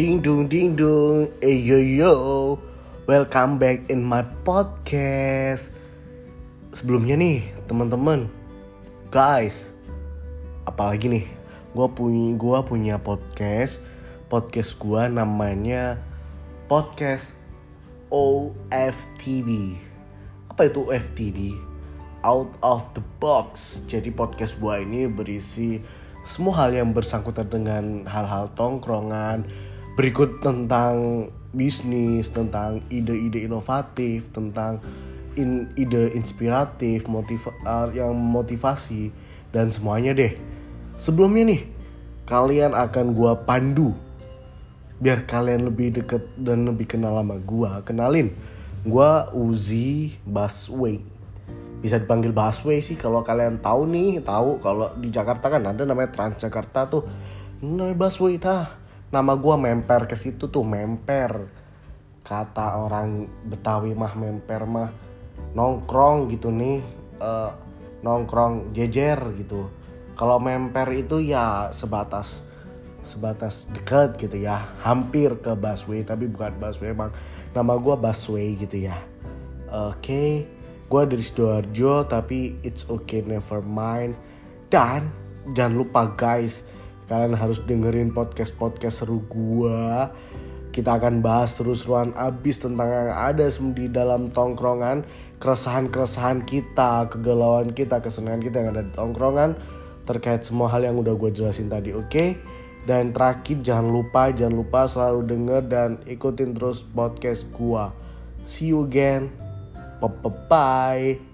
Ding dong ding dong, eh yo yo, welcome back in my podcast. Sebelumnya nih teman-teman, guys, apalagi nih, gua punya gua punya podcast, podcast gua namanya podcast OFTB. Apa itu OFTB? Out of the box. Jadi podcast gua ini berisi semua hal yang bersangkutan dengan hal-hal tongkrongan, berikut tentang bisnis, tentang ide-ide inovatif, tentang in, ide inspiratif, motiva uh, yang motivasi dan semuanya deh. Sebelumnya nih, kalian akan gua pandu biar kalian lebih deket dan lebih kenal sama gua. Kenalin, gua Uzi Baswe. Bisa dipanggil Baswe sih kalau kalian tahu nih, tahu kalau di Jakarta kan ada namanya Transjakarta tuh. Namanya Baswe dah nama gue memper ke situ tuh memper. Kata orang Betawi mah memper mah nongkrong gitu nih uh, nongkrong jejer gitu. Kalau memper itu ya sebatas sebatas dekat gitu ya hampir ke busway tapi bukan busway emang. Nama gue busway gitu ya. Oke okay. gue dari sidoarjo tapi it's okay never mind. Dan jangan lupa guys kalian harus dengerin podcast-podcast seru gua. Kita akan bahas seru-seruan abis tentang yang ada di dalam tongkrongan. Keresahan-keresahan kita kegalauan kita kesenangan kita yang ada di tongkrongan terkait semua hal yang udah gue jelasin tadi oke? Okay? dan terakhir jangan lupa jangan lupa selalu denger dan ikutin terus podcast gua. See you again. Bye bye